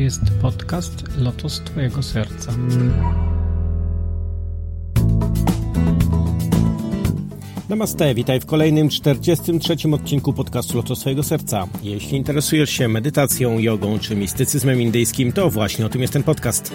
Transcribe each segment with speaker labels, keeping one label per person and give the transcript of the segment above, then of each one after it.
Speaker 1: jest podcast Lotos Twojego Serca.
Speaker 2: Namaste, witaj w kolejnym 43 odcinku podcastu Lotos Twojego Serca. Jeśli interesujesz się medytacją, jogą czy mistycyzmem indyjskim, to właśnie o tym jest ten podcast.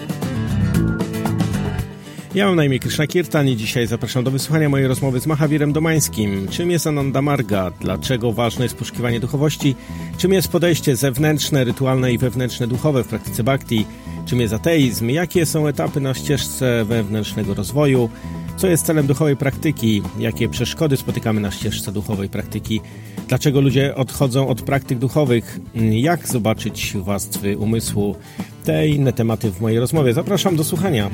Speaker 2: Ja mam na imię Krishna Kirtan i dzisiaj zapraszam do wysłuchania mojej rozmowy z Mahavirem Domańskim. Czym jest Ananda Marga? Dlaczego ważne jest poszukiwanie duchowości? Czym jest podejście zewnętrzne, rytualne i wewnętrzne duchowe w praktyce bhakti? Czym jest ateizm? Jakie są etapy na ścieżce wewnętrznego rozwoju? Co jest celem duchowej praktyki? Jakie przeszkody spotykamy na ścieżce duchowej praktyki? Dlaczego ludzie odchodzą od praktyk duchowych? Jak zobaczyć warstwy umysłu? Te i inne tematy w mojej rozmowie. Zapraszam do słuchania.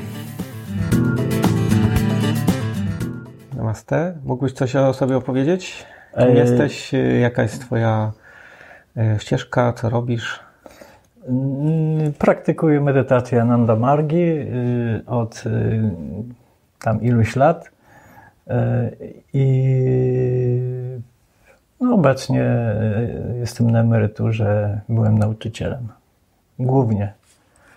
Speaker 2: Namaste. Mógłbyś coś o sobie opowiedzieć? Kim jesteś? Jaka jest twoja e, ścieżka? Co robisz?
Speaker 3: Mm, Praktykuję medytację Ananda Margi y, od y, tam iluś lat Y, i no, obecnie y, jestem na emeryturze, byłem nauczycielem. Głównie.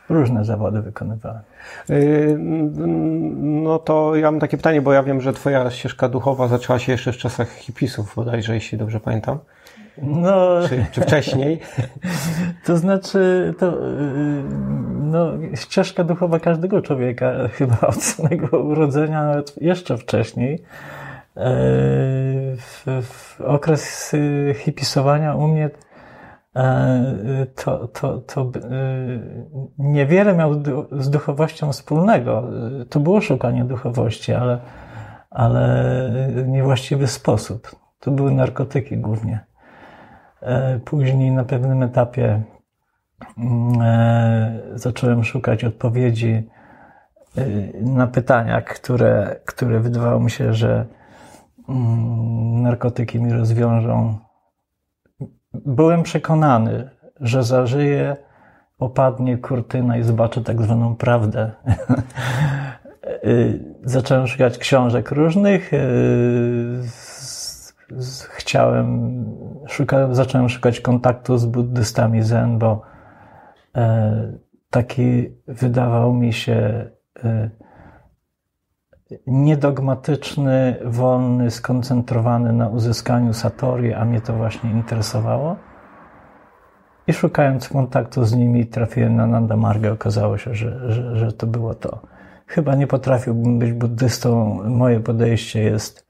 Speaker 3: Różne zawody wykonywałem.
Speaker 2: Yy, No to ja mam takie pytanie, bo ja wiem, że twoja ścieżka duchowa zaczęła się jeszcze w czasach hipisów, bodajże, jeśli dobrze pamiętam.
Speaker 3: No,
Speaker 2: Czy, czy wcześniej?
Speaker 3: To znaczy, to, yy, no, ścieżka duchowa każdego człowieka, chyba od samego urodzenia, nawet jeszcze wcześniej. Yy, W, w okres hipisowania u mnie to, to, to yy, niewiele miał z duchowością wspólnego. Yy, To było szukanie duchowości, ale, ale niewłaściwy sposób. To były narkotyki głównie. E, Później na pewnym etapie mm, e, zacząłem szukać odpowiedzi e, na pytania, które, które wydawało mi się, że mm, narkotyki mi rozwiążą. Byłem przekonany, że zażyję, opadnie kurtyna i zobaczę tak zwaną prawdę. Y, Zacząłem szukać książek różnych. y, Chciałem, szukałem, zacząłem szukać kontaktu z buddystami zen, bo e, taki wydawał mi się e, niedogmatyczny, wolny, skoncentrowany na uzyskaniu satori, a mnie to właśnie interesowało. I szukając kontaktu z nimi, trafiłem na Nanda Margę. Okazało się, że, że, że to było to. Chyba nie potrafiłbym być buddystą. Moje podejście jest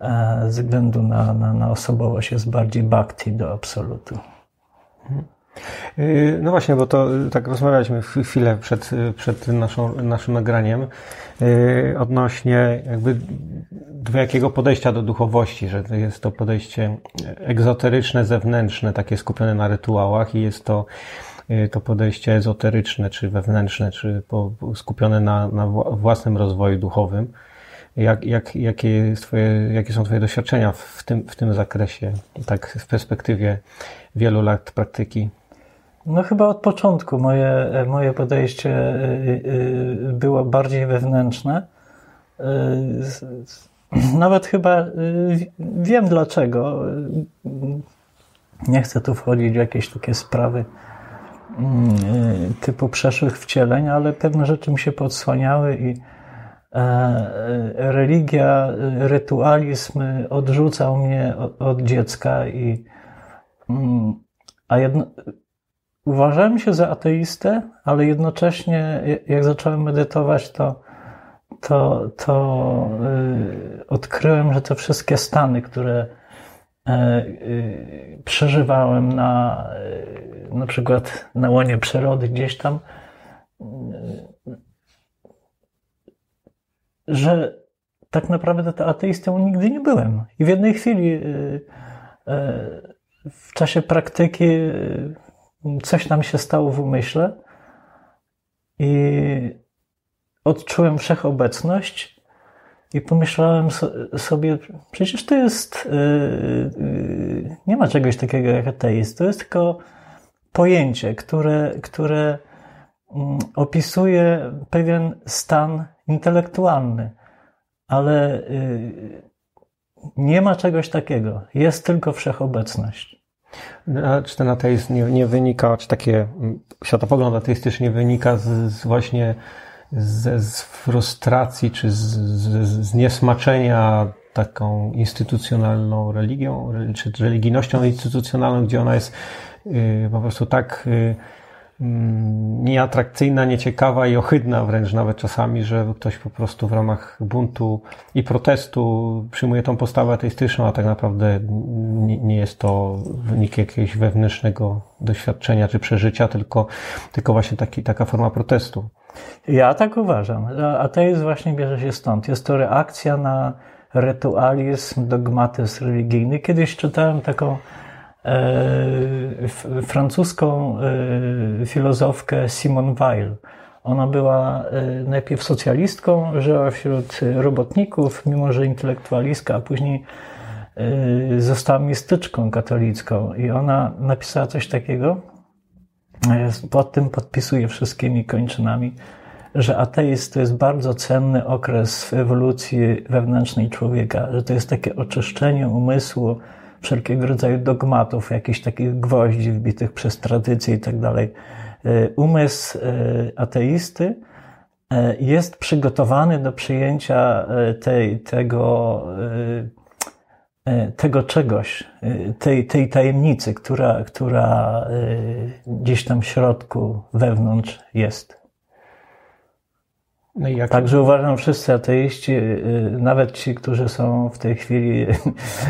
Speaker 3: e, ze względu na, na, na osobowość jest bardziej bhakti do absolutu.
Speaker 2: Yy, No właśnie, bo to yy, tak rozmawialiśmy chwilę przed, yy, przed naszą, naszym nagraniem odnośnie jakby dwojakiego podejścia do duchowości, że to jest to podejście egzoteryczne, zewnętrzne, takie skupione na rytuałach i jest to to podejście ezoteryczne, czy wewnętrzne, czy skupione na, na wła- własnym rozwoju duchowym. Jak, jak, jakie, twoje, jakie są Twoje doświadczenia w tym, w tym zakresie, tak w perspektywie wielu lat praktyki?
Speaker 3: No chyba od początku moje, moje podejście y, y, było bardziej wewnętrzne. Nawet chyba wiem dlaczego. Nie chcę tu wchodzić w jakieś takie sprawy mm, typu przeszłych wcieleń, ale pewne rzeczy mi się podsłaniały i e, e, religia, rytualizm odrzucał mnie od, od dziecka i mm, a jedno, Uważałem się za ateistę, ale jednocześnie jak zacząłem medytować, to, to, to y, odkryłem, że te wszystkie stany, które e, y, przeżywałem na, y, na przykład na łonie przyrody gdzieś tam, y, że tak naprawdę to ateistą nigdy nie byłem. I w jednej chwili y, w czasie praktyki coś nam się stało w umyśle i odczułem wszechobecność i pomyślałem so- sobie, przecież to jest, yy, yy, nie ma czegoś takiego jak ateizm, to jest tylko pojęcie, które, które mm, opisuje pewien stan intelektualny, ale yy, nie ma czegoś takiego, jest tylko wszechobecność.
Speaker 2: Czy ten ateizm nie, nie wynika, czy takie mm, światopogląd ateistyczny wynika z, z właśnie ze z frustracji, czy z, z, z niesmaczenia taką instytucjonalną religią, czy religijnością instytucjonalną, gdzie ona jest y, po prostu tak y, nieatrakcyjna, nieciekawa i ohydna wręcz nawet czasami, że ktoś po prostu w ramach buntu i protestu przyjmuje tą postawę ateistyczną, a tak naprawdę nie jest to wynik jakiegoś wewnętrznego doświadczenia czy przeżycia, tylko, tylko właśnie taki, taka forma protestu.
Speaker 3: Ja tak uważam. Ateizm właśnie bierze się stąd. Jest to reakcja na rytualizm, dogmatyzm religijny. Kiedyś czytałem taką francuską e, filozofkę Simone Weil. Ona była e, najpierw socjalistką, żyła wśród robotników, mimo że intelektualistka, a później e, została mistyczką katolicką. I ona napisała coś takiego, e, pod tym podpisuje wszystkimi kończynami, że ateizm to jest bardzo cenny okres w ewolucji wewnętrznej człowieka, że to jest takie oczyszczenie umysłu, wszelkiego rodzaju dogmatów, jakichś takich gwoździ wbitych przez tradycję i tak dalej. E, umysł e, ateisty e, jest przygotowany do przyjęcia tej, tego, tego czegoś, tej, tej tajemnicy, która, która gdzieś tam w środku, wewnątrz jest. No jak... Także uważam, wszyscy ateiści, y, nawet ci, którzy są w tej chwili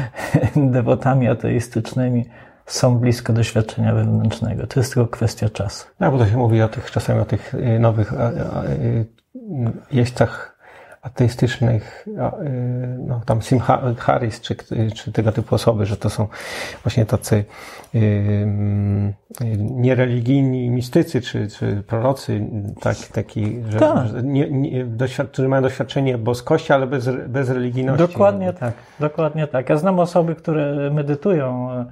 Speaker 3: dewotami ateistycznymi, są blisko doświadczenia wewnętrznego. To jest tylko kwestia czasu.
Speaker 2: No, bo to się mówi o tych, czasami o tych y, nowych y, jeźdźcach ateistycznych, y, no, tam Sim Harris, czy, czy tego typu osoby, że to są właśnie tacy yy, niereligijni mistycy, czy, czy prorocy, tak, taki, że, tak. że nie, nie, którzy mają doświadczenie boskości, ale bez, bez religijności.
Speaker 3: Dokładnie tak, dokładnie tak. Ja znam osoby, które medytują e,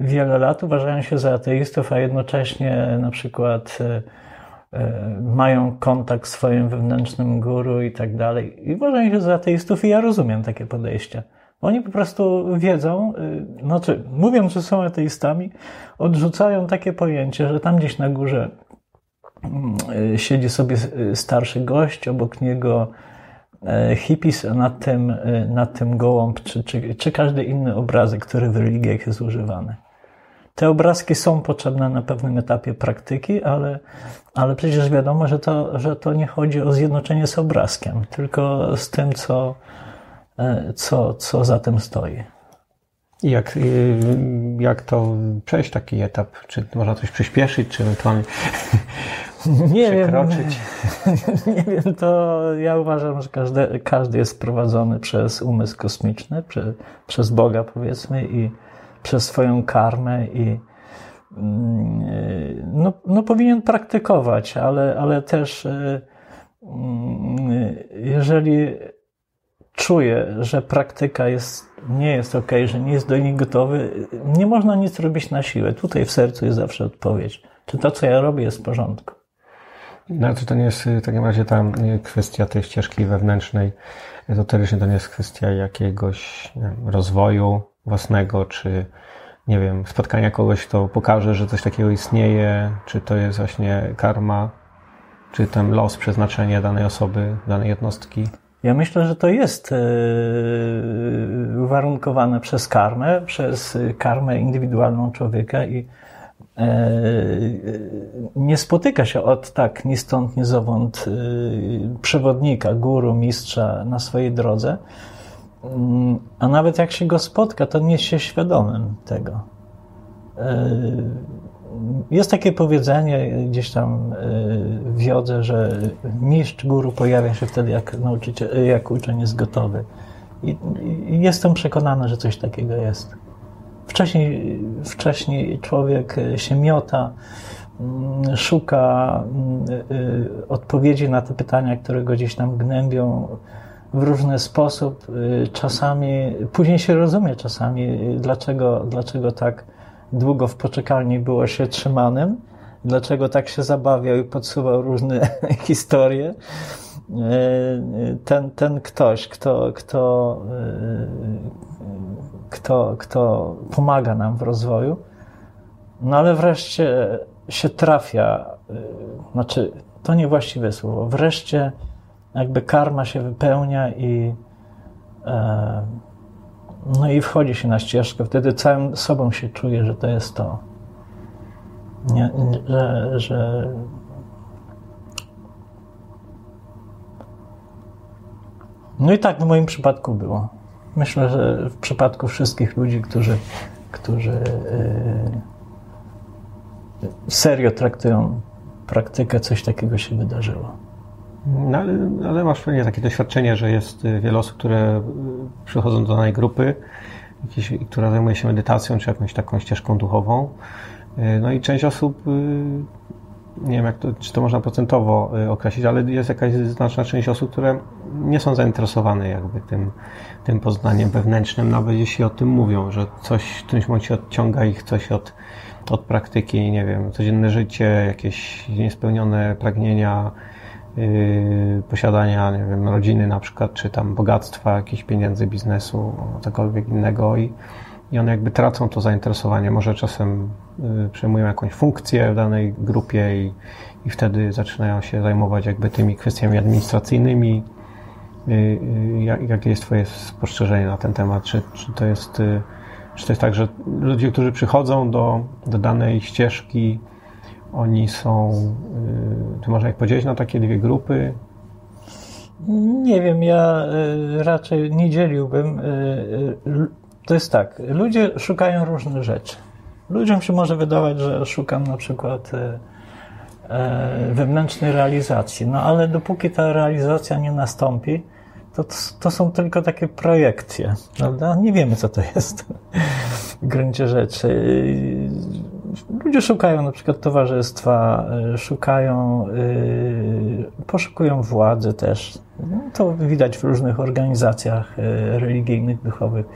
Speaker 3: wiele lat, uważają się za ateistów, a jednocześnie na przykład e, E, mają kontakt z swoim wewnętrznym guru i tak dalej. I uważają się za ateistów i ja rozumiem takie podejście. Oni po prostu wiedzą, y, znaczy mówiąc, że są ateistami, odrzucają takie pojęcie, że tam gdzieś na górze mm, y, siedzi sobie starszy gość, obok niego e, hippies, a nad tym, nad tym gołąb, czy, czy, czy każdy inny obrazek, który w religiach jest używany. Te obrazki są potrzebne na pewnym etapie praktyki, ale, ale przecież wiadomo, że to, że to nie chodzi o zjednoczenie z obrazkiem, tylko z tym, co, e, co, co za tym stoi.
Speaker 2: Jak, jak to przejść taki etap? Czy można coś przyspieszyć, czy ewentualnie nie przekroczyć?
Speaker 3: Wiem, nie wiem, to ja uważam, że każdy, każdy jest prowadzony przez umysł kosmiczny, przez, przez Boga powiedzmy i, przez swoją karmę i mm, no, no powinien praktykować, ale, ale też e, mm, jeżeli czuje, że praktyka jest, nie jest ok, że nie jest do niej gotowy, nie można nic robić na siłę. Tutaj w sercu jest zawsze odpowiedź. Czy to, co ja robię, jest w porządku?
Speaker 2: No, czy to nie jest w takim razie ta kwestia tej ścieżki wewnętrznej, ezoterycznie to nie jest kwestia jakiegoś wiem, rozwoju, własnego, czy nie wiem, spotkania kogoś, kto pokaże, że coś takiego istnieje, czy to jest właśnie karma, czy ten los, przeznaczenie danej osoby, danej jednostki?
Speaker 3: Ja myślę, że to jest e, uwarunkowane przez karmę, przez karmę indywidualną człowieka i e, nie spotyka się od tak ni stąd, ni zowąd e, przewodnika, guru, mistrza na swojej drodze, a nawet jak się go spotka, to nie jest się świadomym tego. E, jest takie powiedzenie gdzieś tam e, w jodze, że mistrz guru pojawia się wtedy, jak, nauczyciel, jak uczeń jest gotowy. I, jestem przekonany, że coś takiego jest. Wcześniej, wcześniej człowiek się miota, mm, szuka mm, e, odpowiedzi na te pytania, które go gdzieś tam gnębią, w różny sposób. Y, czasami, później się rozumie czasami, y, dlaczego, dlaczego tak długo w poczekalni było się trzymanym, dlaczego tak się zabawiał i podsuwał różne historie. Y, ten, ten ktoś, kto, kto, kto, kto pomaga nam w rozwoju, No ale wreszcie się trafia, znaczy to niewłaściwe słowo, wreszcie jakby karma się wypełnia i e, no i wchodzi się na ścieżkę, wtedy całym sobą się czuje, że to jest to. Nie, że, że No i tak w moim przypadku było. Myślę, że w przypadku wszystkich ludzi, którzy, którzy yy, serio traktują praktykę, coś takiego się wydarzyło.
Speaker 2: No, ale, ale masz pewnie takie doświadczenie, że jest wiele osób, które przychodzą do danej grupy, jakieś, która zajmuje się medytacją, czy jakąś taką ścieżką duchową. No i część osób nie wiem, jak to, czy to można procentowo y, określić, ale jest jakaś znaczna część osób, które nie są zainteresowane jakby tym, tym poznaniem wewnętrznym, nawet jeśli o tym mówią, że coś w którymś momencie odciąga ich coś od, od praktyki, nie wiem, codzienne życie, jakieś niespełnione pragnienia, posiadania, nie wiem, rodziny na przykład, czy tam bogactwa, jakichś pieniędzy, biznesu, cokolwiek innego i i one jakby tracą to zainteresowanie. Może czasem y, przejmują jakąś funkcję w danej grupie i, i wtedy zaczynają się zajmować jakby tymi kwestiami administracyjnymi. Y, y, jakie jest Twoje spostrzeżenie na ten temat? Czy, czy, to jest, czy to jest tak, że ludzie, którzy przychodzą do, do danej ścieżki, oni są, czy można ich podzielić na takie dwie grupy?
Speaker 3: Nie wiem, ja raczej nie dzieliłbym to jest tak, ludzie szukają różnych rzeczy. Ludziom się może wydawać, że szukam na przykład wewnętrznej realizacji, no ale dopóki ta realizacja nie nastąpi, to, to są tylko takie projekcje, prawda? Nie wiemy, co to jest w gruncie rzeczy. Ludzie szukają na przykład towarzystwa, e, szukają, poszukują władzy też. No, to widać w różnych organizacjach religijnych, duchowych.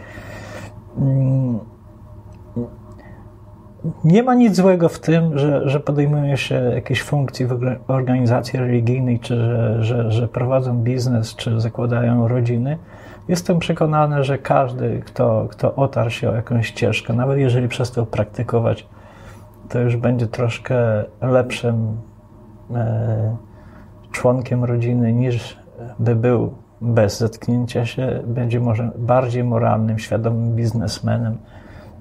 Speaker 3: Mm, nie ma nic złego w tym, że, że podejmują się jakieś funkcji w organizacji religijnej, czy że, że, że prowadzą biznes, czy zakładają rodziny. Jestem przekonany, że każdy, kto, kto otarł się o jakąś ścieżkę, nawet jeżeli przestał praktykować, to już będzie troszkę lepszym e, członkiem rodziny niż by był bez zetknięcia się będzie może bardziej moralnym, świadomym biznesmenem.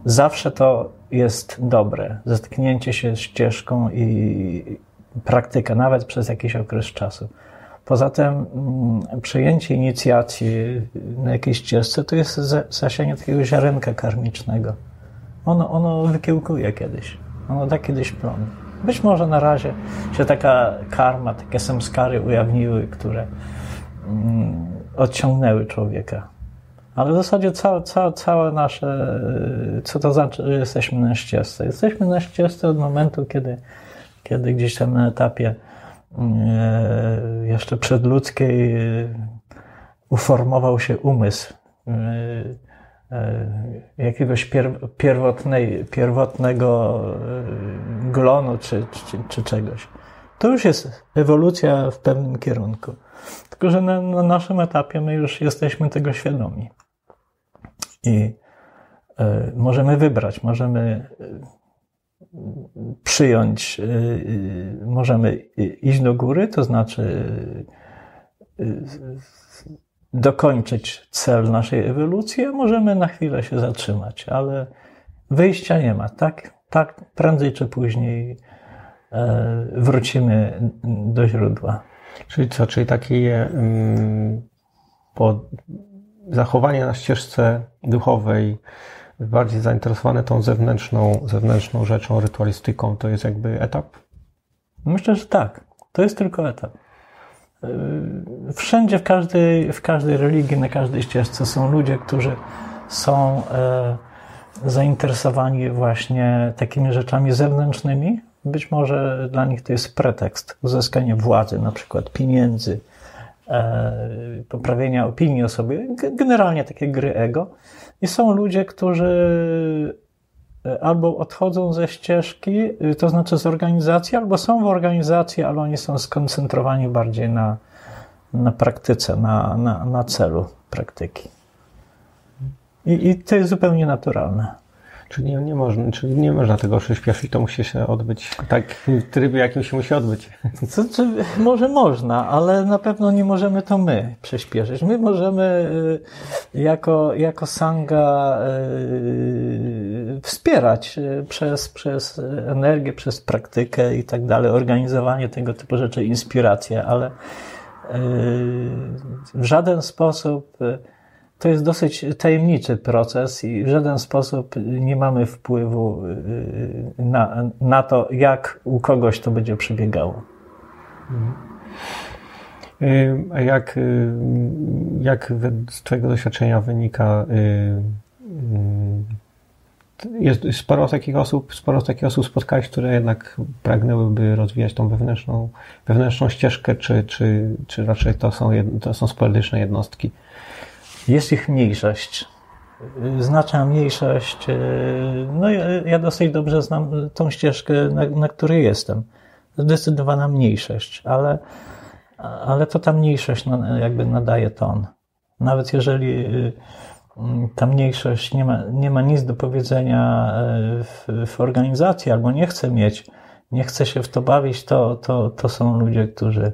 Speaker 3: Zawsze to jest dobre. Zetknięcie się z ścieżką i praktyka, nawet przez jakiś okres czasu. Poza tym mm, przejęcie inicjacji na jakiejś ścieżce to jest zasianie takiego ziarenka karmicznego. Ono, ono wykiełkuje kiedyś. Ono da kiedyś plon. Być może na razie się taka karma, takie samskary ujawniły, które Mm, odciągnęły człowieka. Ale w zasadzie całe, całe, całe nasze, co to znaczy, że jesteśmy na ścieżce? Jesteśmy na ścieżce od momentu, kiedy, kiedy gdzieś tam na etapie mm, jeszcze przedludzkiej uformował się umysł jakiegoś pierwotnej, pierwotnego glonu czy, czy, czy czegoś. To już jest ewolucja w pewnym kierunku. Tylko, że na, na naszym etapie my już jesteśmy tego świadomi. I y, możemy wybrać, możemy y, przyjąć, y, możemy iść do góry, to znaczy dokończyć cel naszej ewolucji, a możemy na chwilę się zatrzymać, ale wyjścia nie ma. Tak, tak prędzej czy później wrócimy do źródła.
Speaker 2: Czyli co, czyli takie um, po, zachowanie na ścieżce duchowej, bardziej zainteresowane tą zewnętrzną, zewnętrzną rzeczą, rytualistyką, to jest jakby etap?
Speaker 3: Myślę, że tak. To jest tylko etap. Y, wszędzie, w każdej, w każdej religii, na każdej ścieżce są ludzie, którzy są e, zainteresowani właśnie takimi rzeczami zewnętrznymi, być może dla nich to jest pretekst uzyskania władzy, na przykład pieniędzy, e, poprawienia opinii o sobie, generalnie takie gry ego. I są ludzie, którzy albo odchodzą ze ścieżki, y, to znaczy z organizacji, albo są w organizacji, ale oni są skoncentrowani bardziej na, na praktyce, na, na, na celu praktyki. I, I to jest zupełnie naturalne.
Speaker 2: Czyli nie, nie, można, czyli nie można tego przyspieszyć, to musi się odbyć tak w trybie, jakim się musi odbyć.
Speaker 3: Może można, ale na pewno nie możemy to my przyspieszyć. My możemy y, jako, jako sanga y, wspierać y, przez, przez energię, przez praktykę i tak dalej, organizowanie tego typu rzeczy, inspiracje, ale w żaden sposób to jest dosyć tajemniczy proces i w żaden sposób nie mamy wpływu na, na to, jak u kogoś to będzie przebiegało.
Speaker 2: A jak, jak z Twojego doświadczenia wynika, jest sporo takich osób, sporo takich osób spotkałeś, które jednak pragnęłyby rozwijać tą wewnętrzną, wewnętrzną ścieżkę, czy, czy, czy raczej to są, to są sporadyczne jednostki?
Speaker 3: Jest ich mniejszość. Znaczna mniejszość. No ja, ja dosyć dobrze znam tą ścieżkę, na, na której jestem. Zdecydowana mniejszość, ale, ale to ta mniejszość jakby nadaje ton. Nawet jeżeli ta mniejszość nie ma, nie ma nic do powiedzenia w, w organizacji albo nie chce mieć, nie chce się w to bawić, to, to, to są ludzie, którzy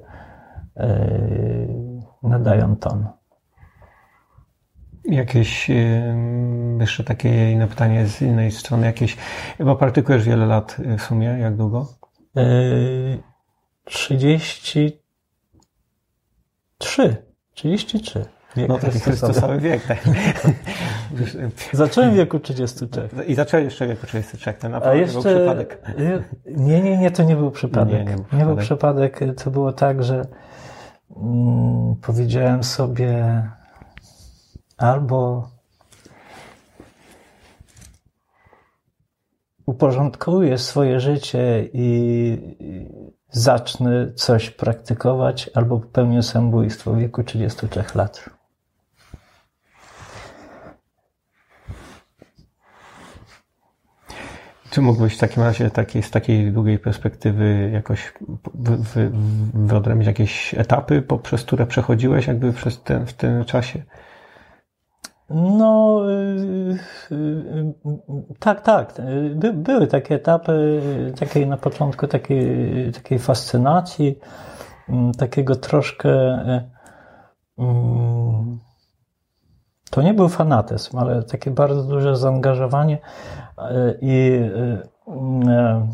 Speaker 3: nadają ton.
Speaker 2: Jakieś jeszcze takie inne pytanie z innej strony, jakieś, bo praktykujesz wiele lat w sumie, jak długo?
Speaker 3: 33. 33.
Speaker 2: Wiek no to jest to cały wiek. Tak.
Speaker 3: Zacząłem w wieku 33.
Speaker 2: I zacząłem jeszcze w wieku 33. To na pewno jeszcze... był przypadek.
Speaker 3: Nie, nie, nie, to nie był przypadek. Nie, nie, był, nie był przypadek. To było tak, że mm, powiedziałem sobie albo uporządkuję swoje życie i zacznę coś praktykować, albo popełnię samobójstwo w wieku 33 lat.
Speaker 2: Czy mógłbyś w takim razie z takiej długiej perspektywy jakoś wyodrębnić jakieś etapy, poprzez które przechodziłeś jakby przez ten, w tym czasie?
Speaker 3: No, y, y, y, tak, tak. By, były takie etapy, takiej na początku takiej, takiej fascynacji, mm, takiego troszkę. Mm, to nie był fanatyzm, ale takie bardzo duże zaangażowanie i mm,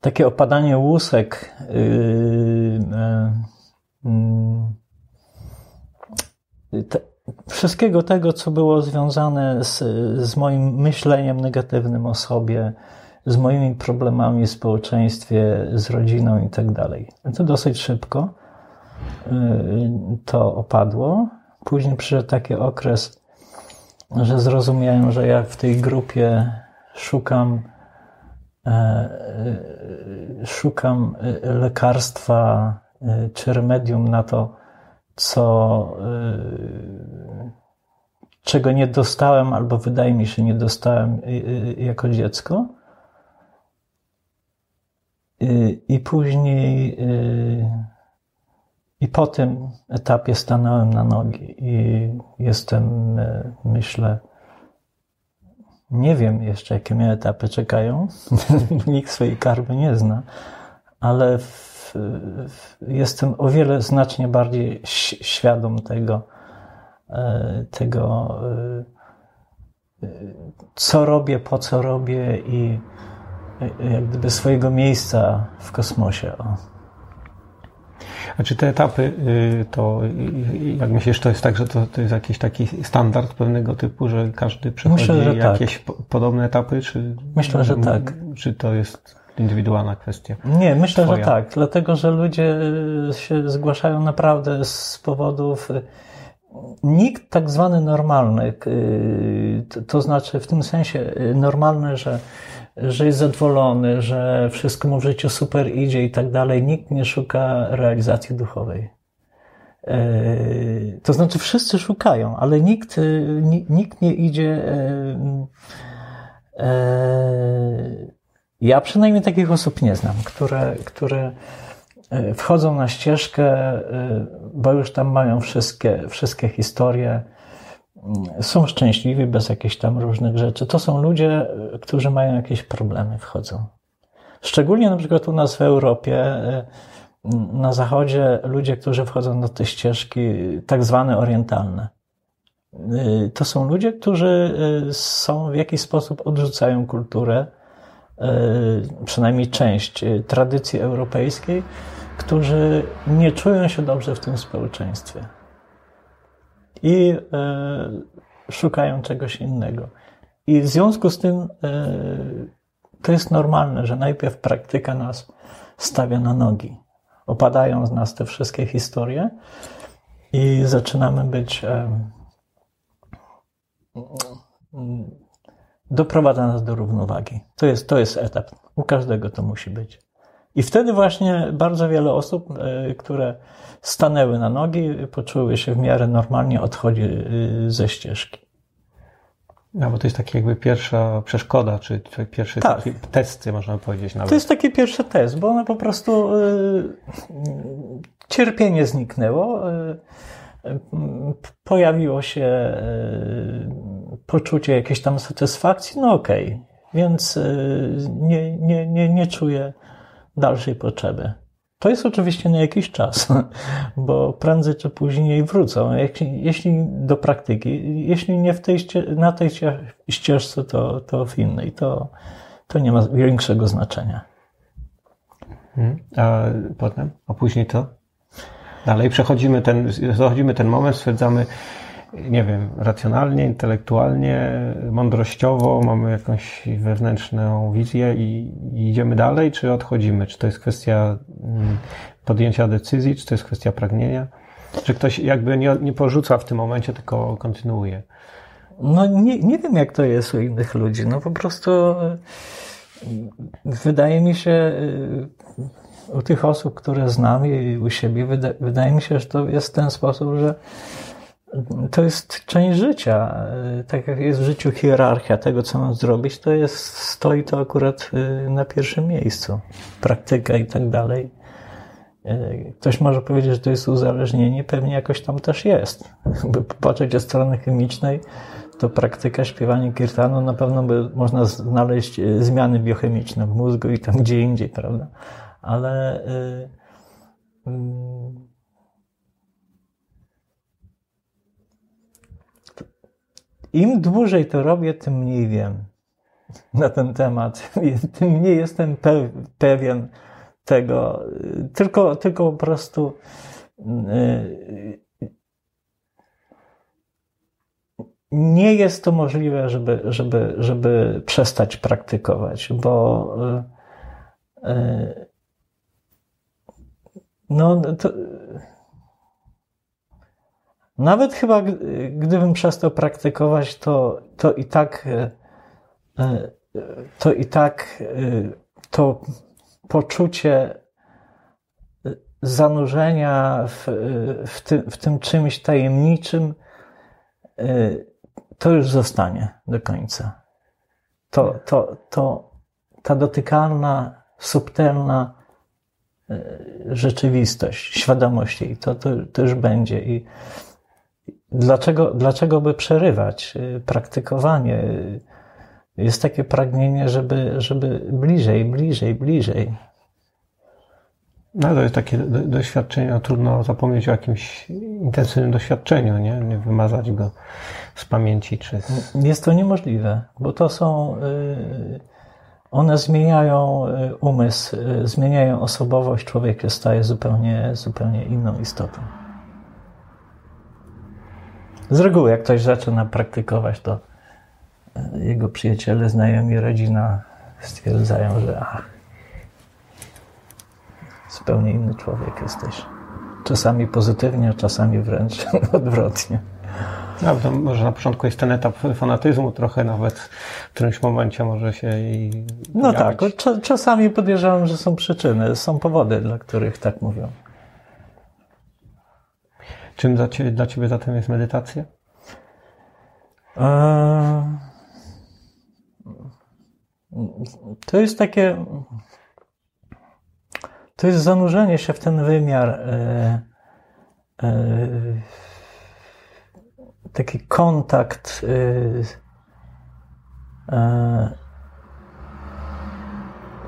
Speaker 3: takie opadanie łusek te, wszystkiego tego, co było związane z, z moim myśleniem negatywnym o sobie, z moimi problemami w społeczeństwie, z rodziną i tak dalej. To dosyć szybko y, to opadło. Później przyszedł taki okres, że zrozumiałem, że jak w tej grupie szukam, e, e, szukam lekarstwa e, czy remedium na to, co, y, czego nie dostałem, albo wydaje mi się, nie dostałem y, y, jako dziecko. I później, i po tym etapie stanąłem na nogi i jestem, myślę, nie wiem jeszcze, jakie mnie etapy czekają. Nikt swojej karmy nie zna, ale w jestem o wiele znacznie bardziej świadom tego, e, tego, e, co robię, po co robię i e, jak gdyby swojego miejsca w kosmosie. O.
Speaker 2: A czy te etapy, y, to jak myślisz, to jest tak, że to, to jest jakiś taki standard pewnego typu, że każdy przechodzi Myślę, że jakieś tak. podobne etapy? Czy,
Speaker 3: Myślę, że tak.
Speaker 2: Czy to jest indywidualna kwestia.
Speaker 3: Nie, myślę, Twoja. że tak, dlatego że ludzie y, się zgłaszają naprawdę z powodów. Y, nikt tak zwany normalny, y, to znaczy w tym sensie normalny, że, że jest zadowolony, że wszystko mu w życiu super idzie i tak dalej, nikt nie szuka realizacji duchowej. To znaczy, wszyscy szukają, ale nikt, nikt nie idzie ja przynajmniej takich osób nie znam, które, które e, wchodzą na ścieżkę, e, bo już tam mają wszystkie, wszystkie historie są szczęśliwi bez jakichś tam różnych rzeczy. To są ludzie, którzy mają jakieś problemy, wchodzą. Szczególnie na przykład u nas w Europie, na zachodzie, ludzie, którzy wchodzą na te ścieżki tak zwane orientalne. To są ludzie, którzy są w jakiś sposób odrzucają kulturę, przynajmniej część tradycji europejskiej, którzy nie czują się dobrze w tym społeczeństwie i e, szukają czegoś innego. I w związku z tym e, to jest normalne, że najpierw praktyka nas stawia na nogi. Opadają z nas te wszystkie historie i zaczynamy być. E, doprowadza nas do równowagi. To jest, to jest etap. U każdego to musi być. I wtedy właśnie bardzo wiele osób, które stanęły na nogi, poczuły się w miarę normalnie, odchodzi y, ze ścieżki.
Speaker 2: No, bo to jest taki jakby pierwsza przeszkoda, czy, czy pierwszy tak. testy, można powiedzieć nawet.
Speaker 3: To jest taki pierwszy test, bo one po prostu y, cierpienie zniknęło, y, y pojawiło się poczucie jakiejś tam satysfakcji, no okej, okay. więc nie, nie, nie, nie czuję dalszej potrzeby. To jest oczywiście na jakiś czas, bo prędzej czy później wrócą. Jeśli, do praktyki, jeśli nie w tej, na tej ścieżce, to, to w innej, to, to nie ma większego znaczenia.
Speaker 2: Hmm. A potem, a później to? Dalej przechodzimy ten, przechodzimy ten moment, stwierdzamy, nie wiem, racjonalnie, intelektualnie, mądrościowo, mamy jakąś wewnętrzną wizję i, i idziemy dalej, czy odchodzimy? Czy to jest kwestia mm, podjęcia decyzji, czy to jest kwestia pragnienia? Czy ktoś jakby nie, nie porzuca w tym momencie, tylko kontynuuje?
Speaker 3: No nie, nie wiem, jak to jest u innych ludzi. No po prostu e, wydaje mi się, e, u tych osób, które znam i u siebie, wydaje mi się, że to jest w ten sposób, że to jest część życia. Tak jak jest w życiu hierarchia tego, co mam zrobić, to jest, stoi to akurat y, na pierwszym miejscu. Praktyka i tak dalej. Y, ktoś może powiedzieć, że to jest uzależnienie, pewnie jakoś tam też jest. By popatrzeć od strony chemicznej, to praktyka śpiewania kirtanu na pewno by można znaleźć y, zmiany biochemiczne w mózgu i tam gdzie indziej, prawda? Ale yy, yy, Im dłużej to robię, tym mniej wiem na ten temat. Tym mniej jestem pewien tego. Tylko, tylko po prostu y, nie jest to możliwe, żeby, żeby, żeby przestać praktykować, bo y, y, no, to, nawet chyba, gdybym przestał praktykować, to, to i tak, e, e, to i tak e, to poczucie zanurzenia w, w, tym, w tym czymś tajemniczym, to już zostanie do końca. To, to, to, ta dotykalna, subtelna rzeczywistość, świadomość jej, to, to, to już będzie. I, Dlaczego, dlaczego by przerywać y, praktykowanie? Jest takie pragnienie, żeby, żeby bliżej, bliżej, bliżej.
Speaker 2: No to jest takie doświadczenie, no, trudno zapomnieć o jakimś intensywnym doświadczeniu, nie? nie wymazać go z pamięci. Czy z...
Speaker 3: Jest to niemożliwe, bo to są, y, one zmieniają y, umysł, zmieniają osobowość, człowiek staje zupełnie, zupełnie inną istotą. Z reguły, jak ktoś zaczyna praktykować, to e, jego przyjaciele, znajomi, rodzina stwierdzają, że ach, zupełnie inny człowiek jesteś. Czasami pozytywnie, czasami wręcz odwrotnie.
Speaker 2: No, to może na początku jest ten etap fanatyzmu, trochę nawet w którymś momencie może się i.
Speaker 3: No tak, czasami podejrzewam, że są przyczyny, są powody, dla których tak mówią.
Speaker 2: Czym dla ciebie, dla ciebie zatem jest medytacja?
Speaker 3: To jest takie. To jest zanurzenie się w ten wymiar. E, e, taki kontakt e,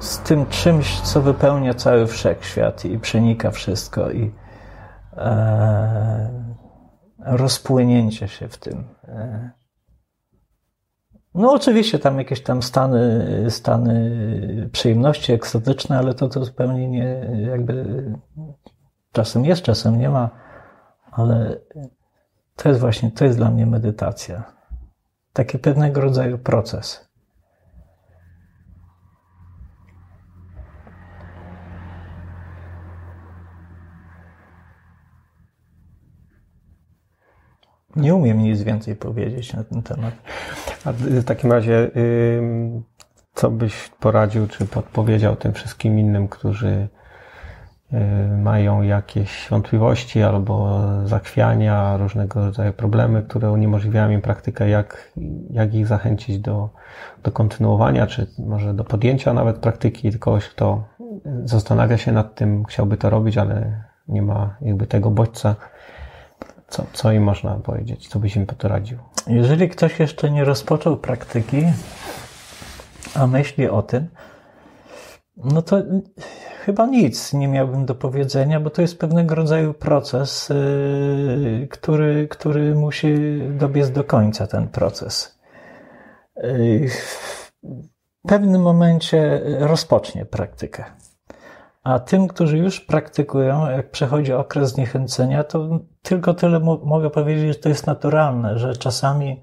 Speaker 3: z tym czymś, co wypełnia cały wszechświat i przenika wszystko i rozpłynięcie się w tym. E, no oczywiście tam jakieś tam stany, stany przyjemności ekstatyczne, ale to, to zupełnie nie, jakby czasem jest, czasem nie ma, ale to jest właśnie, to jest dla mnie medytacja. Taki pewnego rodzaju proces. Nie umiem nic więcej powiedzieć na ten temat.
Speaker 2: A w takim razie, co byś poradził, czy podpowiedział tym wszystkim innym, którzy y, mają jakieś wątpliwości albo zachwiania, różnego rodzaju problemy, które uniemożliwiają im praktykę, jak, jak ich zachęcić do, do kontynuowania, czy może do podjęcia nawet praktyki, kogoś, kto zastanawia się nad tym, chciałby to robić, ale nie ma jakby tego bodźca. Co, co im można powiedzieć? Co byś im poradził?
Speaker 3: Jeżeli ktoś jeszcze nie rozpoczął praktyki, a myśli o tym, no to chyba nic nie miałbym do powiedzenia, bo to jest pewnego rodzaju proces, yy, który, który musi dobiec do końca ten proces. Yy, w pewnym momencie rozpocznie praktykę. A tym, którzy już praktykują, jak przechodzi okres zniechęcenia, to tylko tyle mogę powiedzieć, że to jest naturalne, że czasami,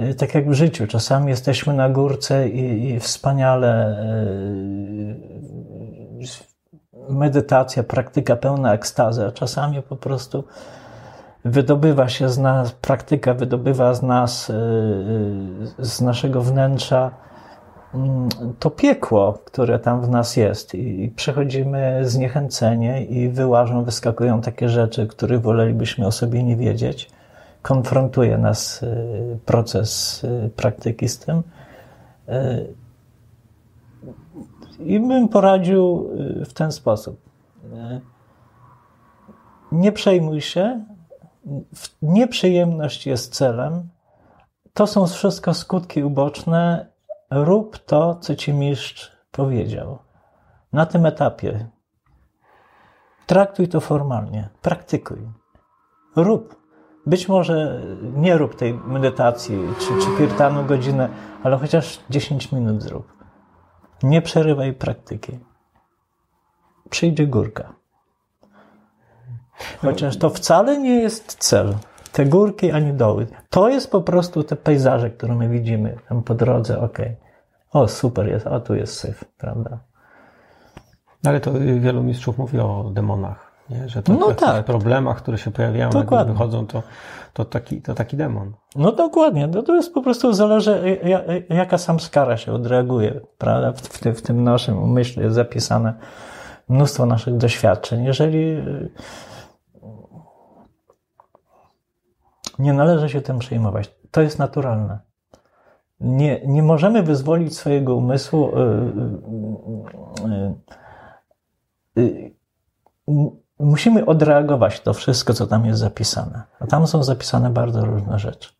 Speaker 3: y, tak jak w życiu, czasami jesteśmy na górce i, i wspaniale y, medytacja, praktyka pełna ekstazy, a czasami po prostu wydobywa się z nas, praktyka wydobywa z nas, y, z naszego wnętrza to piekło, które tam w nas jest i przechodzimy zniechęcenie i wyłażą, wyskakują takie rzeczy, których wolelibyśmy o sobie nie wiedzieć. Konfrontuje nas y, proces y, praktyki z tym. Y, I bym poradził w ten sposób. Nie przejmuj się. Nieprzyjemność jest celem. To są wszystko skutki uboczne Rób to, co ci mistrz powiedział. Na tym etapie. Traktuj to formalnie, praktykuj. Rób. Być może nie rób tej medytacji czy, czy kirtanu godzinę, ale chociaż 10 minut zrób. Nie przerywaj praktyki. Przyjdzie górka. Chociaż to wcale nie jest cel. Te górki ani doły. To jest po prostu te pejzaże, które my widzimy tam po drodze. Okej. Okay o super jest, a tu jest syf, prawda?
Speaker 2: Ale to wielu mistrzów mówi o demonach, nie? że to no tak. problemach, które się pojawiają, jak wychodzą, to, to, taki, to taki demon.
Speaker 3: No dokładnie, no to jest po prostu zależy, jaka sam skara się odreaguje, prawda? W, w, tym, w tym naszym umyśle jest zapisane mnóstwo naszych doświadczeń. Jeżeli nie należy się tym przejmować, to jest naturalne nie, nie możemy wyzwolić swojego umysłu. Y, y, y, musimy odreagować to wszystko, co tam jest zapisane. A tam są zapisane bardzo różne rzeczy.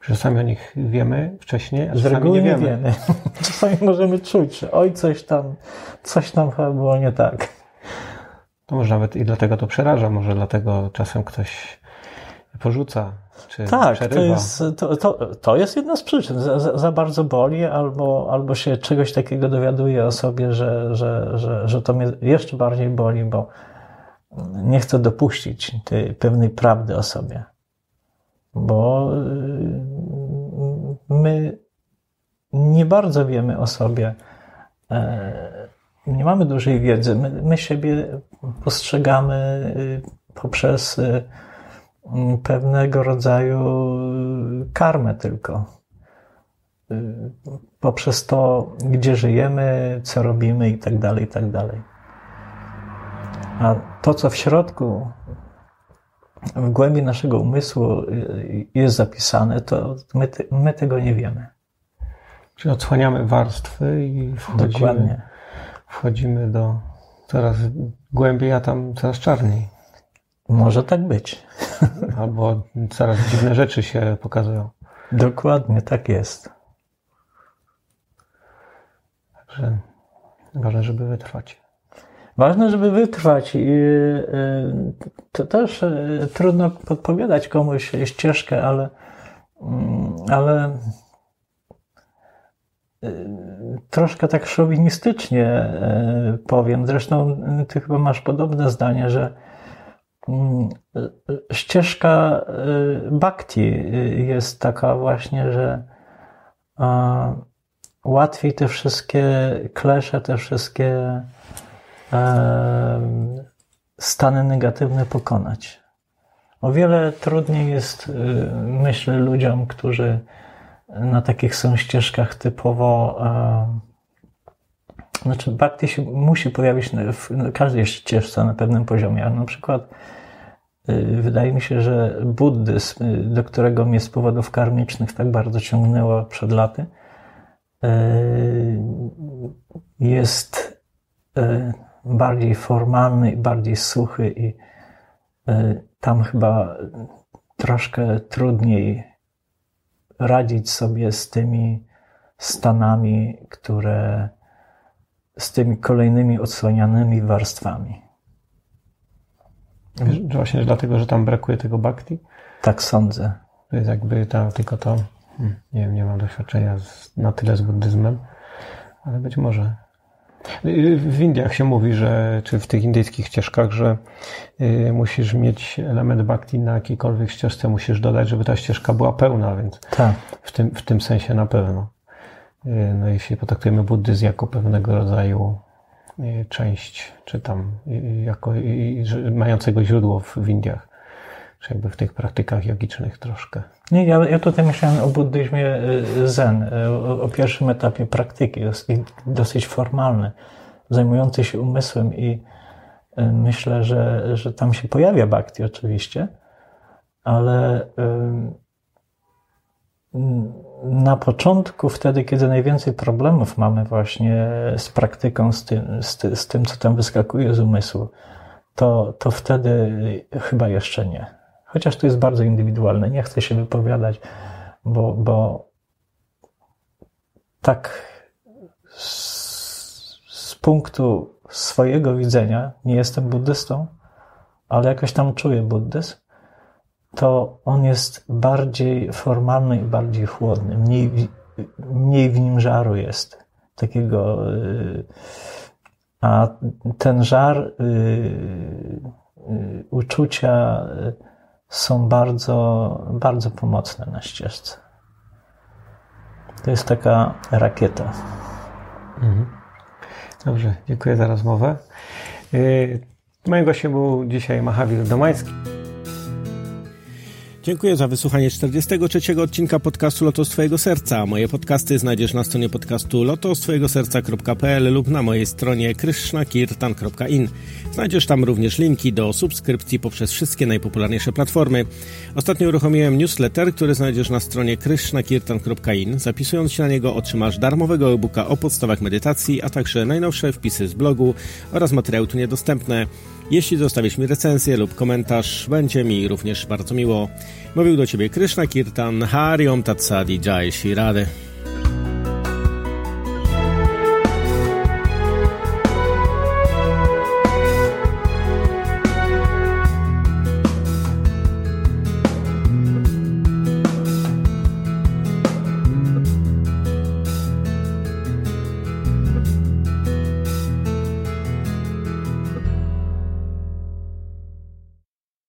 Speaker 2: Czasami o nich wiemy wcześniej, a
Speaker 3: Z reguły nie wiemy. wiemy. Czasami możemy czuć, że oj, coś tam, coś tam chyba było nie tak.
Speaker 2: To może nawet i dlatego to przeraża, może dlatego czasem ktoś porzuca czy
Speaker 3: tak, to jest, to, to, to jest jedna z przyczyn. Za, za, bardzo boli, albo, albo się czegoś takiego dowiaduje o sobie, że, że, że, że to mnie jeszcze bardziej boli, bo nie chcę dopuścić tej pewnej prawdy o sobie. Bo y, my nie bardzo wiemy o sobie, e, nie mamy dużej wiedzy. My, my siebie postrzegamy y, poprzez y, pewnego rodzaju karmę tylko. Y, poprzez to, gdzie żyjemy, co robimy i tak dalej, i tak dalej. A to, co w środku, w głębi naszego umysłu y, jest zapisane, to my, my tego nie wiemy.
Speaker 2: Czyli odsłaniamy warstwy i wchodzimy, Dokładnie. wchodzimy do coraz głębiej, a tam coraz czarniej.
Speaker 3: Może tak być.
Speaker 2: Albo coraz dziwne rzeczy się pokazują.
Speaker 3: Dokładnie, tak jest.
Speaker 2: Także ważne, żeby wytrwać.
Speaker 3: Ważne, żeby wytrwać i y, to też y, trudno podpowiadać komuś ścieżkę, ale, mm, ale y, troszkę tak szowinistycznie powiem. Zresztą ty chyba masz podobne zdanie, że ścieżka bhakti jest taka właśnie, że łatwiej te wszystkie klesze, te wszystkie stany negatywne pokonać. O wiele trudniej jest, y, myślę, ludziom, którzy na takich są ścieżkach typowo. Znaczy, bhakti się musi pojawić w każdej ścieżce na pewnym poziomie, ale na przykład y, wydaje mi się, że buddyzm, y, do którego mnie z powodów karmicznych tak bardzo ciągnęło przed laty, jest bardziej formalny bardziej suchy i tam chyba troszkę trudniej radzić sobie z tymi stanami, które z tymi kolejnymi odsłanianymi warstwami.
Speaker 2: Właśnie dlatego, że tam brakuje tego bhakti?
Speaker 3: Tak sądzę.
Speaker 2: To jest jakby ta, tylko to, hmm, nie wiem, nie mam doświadczenia z, na tyle z buddyzmem, ale być może w Indiach się mówi, że, czy w tych indyjskich ścieżkach, że y, musisz mieć element bhakti na jakiejkolwiek ścieżce, musisz dodać, żeby ta ścieżka była pełna, więc
Speaker 3: tak.
Speaker 2: w, tym, w tym sensie na pewno. Y, no jeśli potraktujemy buddyzm jako pewnego rodzaju y, część, czy tam jako mającego źródło w, Indiach, czy jakby w tych praktykach jogicznych troszkę.
Speaker 3: Nie, ja, ja tutaj myślałem o buddyzmie zen, o, o pierwszym etapie praktyki, dosyć, formalny, zajmujący się umysłem i myślę, że, że tam się pojawia bhakti oczywiście, ale na początku, wtedy, kiedy najwięcej problemów mamy właśnie z praktyką, z tym, z, z tym co tam wyskakuje z umysłu, to, to wtedy chyba jeszcze nie. Chociaż to jest bardzo indywidualne, nie chcę się wypowiadać, bo, bo tak z, z punktu swojego widzenia, nie jestem buddystą, ale jakoś tam czuję buddyzm, to on jest bardziej formalny i bardziej chłodny. Mniej, mniej w nim żaru jest. Takiego. Y, a ten żar, y, y, uczucia, są bardzo, bardzo pomocne na ścieżce. To jest taka rakieta. Mhm.
Speaker 2: Dobrze, dziękuję za rozmowę. Moim gościem był dzisiaj Mahawir Domański.
Speaker 1: Dziękuję za wysłuchanie 43 odcinka podcastu Lotos Twojego Serca. Moje podcasty znajdziesz na stronie podcastu lotostwojegoserca.pl lub na mojej stronie krishnakirtan.in. Znajdziesz tam również linki do subskrypcji poprzez wszystkie najpopularniejsze platformy. Ostatnio uruchomiłem newsletter, który znajdziesz na stronie krishnakirtan.in. Zapisując się na niego otrzymasz darmowego e-booka o podstawach medytacji, a także najnowsze wpisy z blogu oraz materiały tu niedostępne. Jeśli zostawisz mi recenzję lub komentarz, będzie mi również bardzo miło. Mówił do Ciebie Krishna Kirtan, Hariom Tatsadi Jai Shirade.